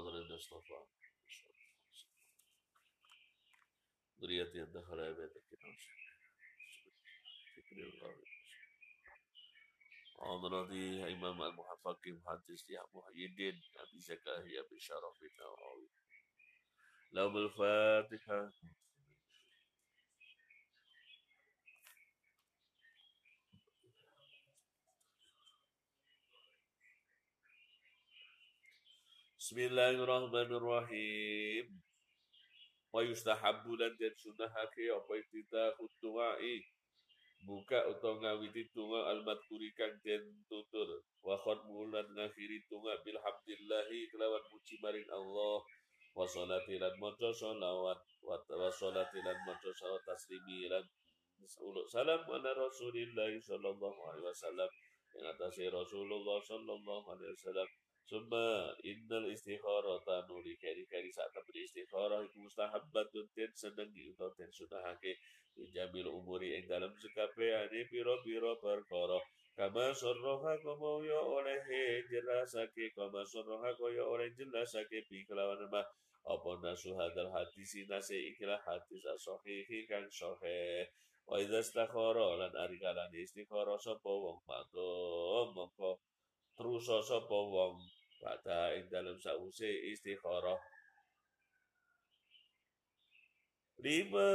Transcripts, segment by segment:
حاضر اصطفى ذريتي دخل بيتك فكر الله حضرتي إمام المحفق محدث يا محي الدين أبي زكاهي بشرف النووي لهم الفاتحة Bismillahirrahmanirrahim. Wa yustahabbu lan den sunahake apa iftitahud du'ai. Buka utawa ngawiti tunga al-madkuri kang tutur. Wa khatmu lan ngakhiri tunga bilhamdillahi kelawan muji maring Allah. Wa sholati lan maca sholawat wa sholati lan maca sholawat taslimi lan salam ala Rasulillah sallallahu alaihi wasallam. Yang atasnya Rasulullah sallallahu alaihi wasallam Summa innal istikharata nuli kari kari saat beri istikharah iku mustahabbatun ten senengi ten sunahake jamil umuri ing dalam ane piro-piro perkara. Kama sorroha kama ya oleh jelasake kama sorroha kaya oleh jelasake bi kelawan mah. Apa nasu hadal hadis nase ikilah hadis asohihi kang sohe wa idza istakhara lan ari kalane istikhara sapa wong mangko mongko terus sapa wong? Pada ing dalam sause istikharah. Lima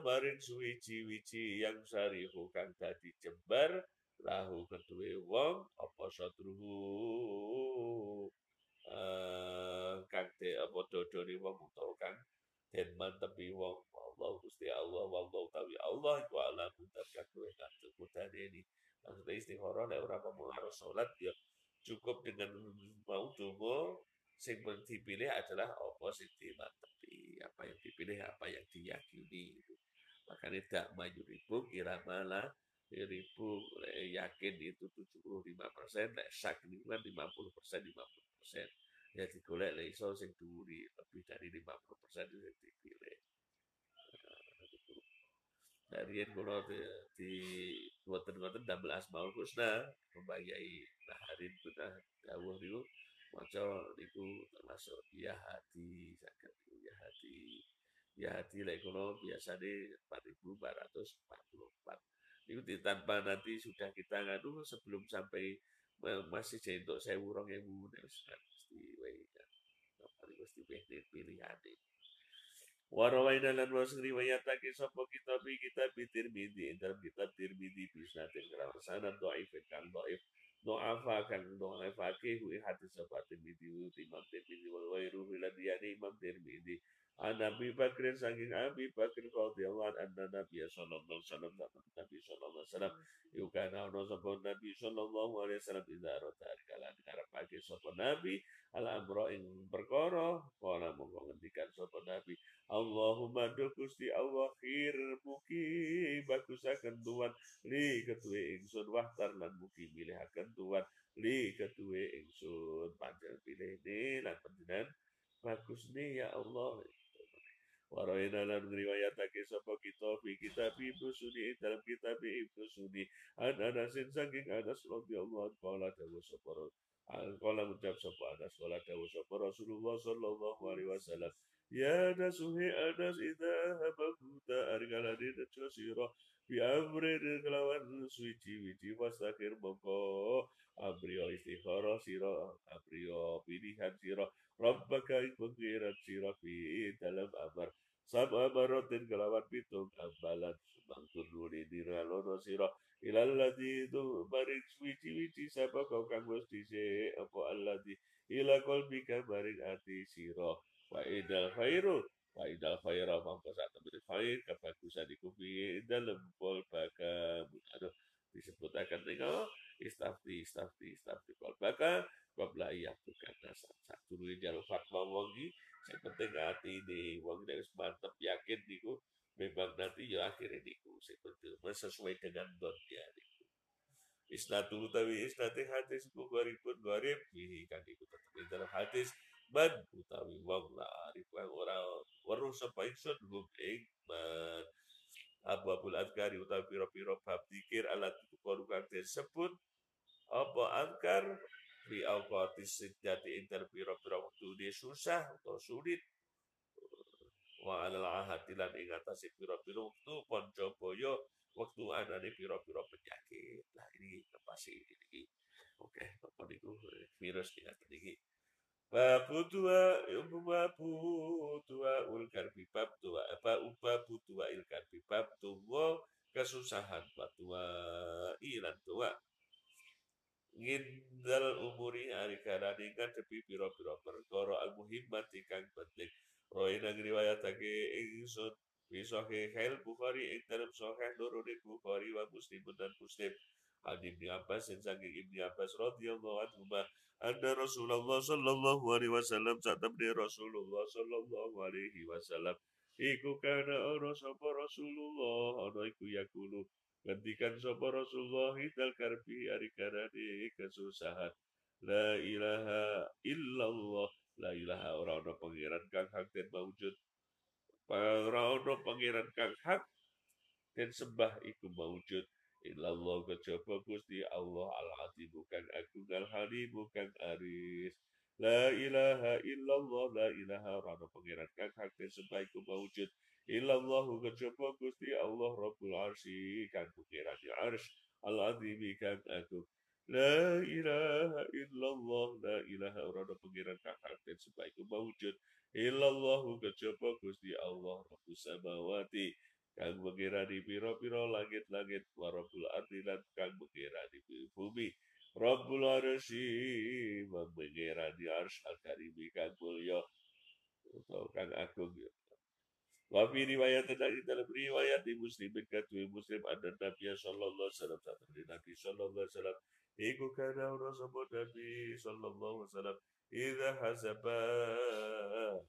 maring suwici-wici yang sarihu kang dadi jembar lahu kedue wong apa satruhu uh, kang te apa dodone wong utawa kang den mantepi wong? Allah Gusti Allah wallahu tawi Allah iku ala mutar kang ini. Maksudnya istikharah nek ora pengaruh salat ya cukup dengan mau dongo sing dipilih adalah apa sing dimantepi apa yang dipilih apa yang diyakini. Makanya tak maju ribu kira malah ribu. Yakin itu 75 persen sak ini kan 50 persen 50 persen. Ya digolek lah iso sing duri lebih dari 50 persen itu dipilih dari yang kalau di, di buatan-buatan double asmaul husna membayai naharin kita dawuh niku maca niku termasuk ya hati saged ya hati ya hati lek kula biasane 4444 itu tanpa nanti sudah kita ngadu sebelum sampai masih jadi untuk saya urang yang mesti wae kan. Mesti pilihan ini Warawaina lan was riwayatake sapa kitab kitab Tirmidzi. Dalam kitab Tirmidzi bisnatin kelawan sanad dhaif kan dhaif do'afa kan do'afake hu hadis sapa Tirmidzi Imam Tirmidzi wal wairu lan yani Imam Tirmidzi An Abi Bakr saking Abi Bakr radhiyallahu anhu Nabi sallallahu alaihi wasallam Nabi sallallahu alaihi wasallam yukana ono sapa Nabi sallallahu alaihi wasallam idza rota kalan karepake sapa Nabi ala amro ing perkara kala monggo ngendikan sapa Nabi Allahumma do Gusti Allah khir mugi bagusaken tuan li ketuwe ingsun wahtar lan mugi milihaken tuan li ketuwe ingsun. Panjang pilih lan panjenengan bagus nih ya Allah Waraina lan ngriwayatake sapa kita fi kitab Ibnu Sunni dalam kitab Ibnu Sunni an Anasin saking Anas radhiyallahu anhu qala dawu sapa Qala ngucap sapa Anas qala dawu sapa Rasulullah sallallahu alaihi wasallam Ya nasuhi Anas idza habakuta argalani nejo sira bi amri kelawan suci wici wasakir mongko abrio istikhara sira abrio pilihan sira. Rabbaka pengiran sira fi dalam amar. Sab'a barotin kelawan pitung ambalan. Semangkun nuri diralono sira. Ilal ladzi tu baring suci-wici sapa kau kang wis dhisik? Apa alladzi ila qalbika baring ati sira? Wa idal khairu wa idal khaira sak temene khair kebagusan iku fi dalam baka aduh disebutakan dengan istafti istafti istafti baka qabla bukan nasab satu jalur fatwa wongi saya penting hati ini wong nek wis mantep yakin niku memang nanti ya akhirnya niku saya penting sesuai dengan ya niku Isnatul utawi isnate hadis ku garipun garip ini kan iku tetep dalam hadis man utawi wong la arif wong ora weruh sapa ingsun hum ing man Abu Abul Adkari utawi piro-piro bab dikir alat itu kang disebut apa angkar fi awqatis sejati inter pira-pira wektu susah atau sulit wa alal ahati lan ing atase pira-pira wektu panca baya wektu anane pira-pira penyakit. Lah ini pasti ini. Oke, apa niku virus ya iki. Babu tua, babu tua ulkar bibab apa babu tua ilkar bibab tua kesusahan batua ilan tua. Ngindal umuri hari karani ngadepi piro-piro perkara al muhimmat kang penting. Roy nang riwayatake ingsun fi sahih Bukhari ing dalam sahih nurune Bukhari wa Muslim dan Muslim. An Ibnu Abbas dan saking Ibnu Abbas radhiyallahu anhu anna Rasulullah sallallahu alaihi wasallam satamni Rasulullah sallallahu alaihi wasallam. Iku kana ana sapa Rasulullah ana iku yakulu. Gantikan sapa Rasulullah dal karbi ari karane kesusahan. La ilaha illallah. La ilaha ora ana pangeran kang hak dan maujud. Ora ana pangeran kang hak dan sembah iku maujud Illallah kejaba Gusti Allah al-azim bukan agung al-halim bukan aris. La ilaha illallah la ilaha rana pangeran kang hak sembah iku maujud. Illallahu kejaba Gusti Allah Rabbul Arsy kang pangeran di ars al-azim kang agung. La ilaha illallah la ilaha rana pangeran kang hak sembah iku maujud. Illallahu kejaba Gusti Allah Rabbus samawati kang mengira di piro-piro langit-langit warabul ardi lan kang mengira di bumi. Rabbul arsy mengira di ars al karimi kang mulya. Atau kang agung ya. Wa fi riwayat dari dalam riwayat di Muslim katui Muslim ada Nabi sallallahu alaihi wasallam satu Nabi sallallahu alaihi wasallam. Iku kana sapa Nabi sallallahu alaihi wasallam idza hasabahu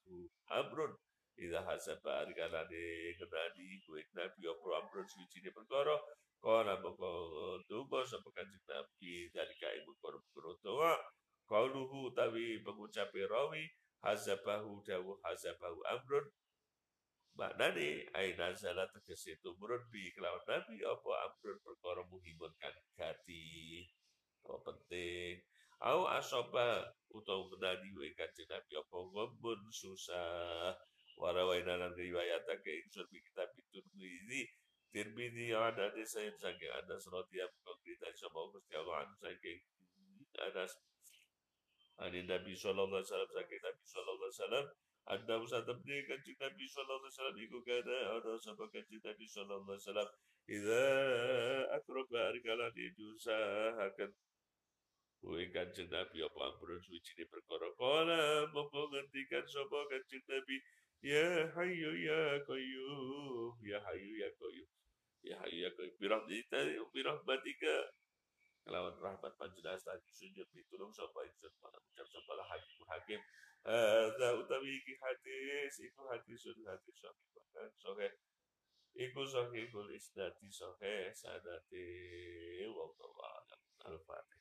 amrun Ida hasaba arkanane kenani kuwi nabi apa amrun suci ne perkara. Kana moko tuba sapa kanjeng nabi dari kae perkara doa kauluhu tawi pengucap rawi hazabahu dawu hazabahu amrun. Maknane aina salat tegese tumurun bi kelawan nabi apa amrun perkara muhimun kang gati. Apa penting? Au asoba utawa menani wa kanjeng nabi apa ngombun susah warawaina lan riwayatake ingsun bi kitab Tirmidzi Tirmidzi ada di saya saking ada yang konkret sama Gusti Allah an saking Anas. Ani Nabi sallallahu alaihi wasallam saking Nabi sallallahu alaihi wasallam. Anda usah tabni kanjeng Nabi sallallahu alaihi wasallam iku kana ada sapa kanjeng Nabi sallallahu alaihi wasallam. Idza akraba arkalan diusahakan Kuwi kanjeng Nabi apa ampun suci perkara. Kala mopo ngendikan sapa kanjeng Nabi Ya Hayyu Ya Qayyum Ya Hayyu Ya Qayyum Ya Hayyu Ya Qayyum Birahmatika Birahmatika Kelawan rahmat panjenengan tadi sujud ditulung sapa ingsun malam ucap sapa lah hakim hakim Hadza utawi iki hadis iku hadisun hadis sahih bahkan sahih iku sahihul isnadi sahih sanate wallahu a'lam. Al-fatihah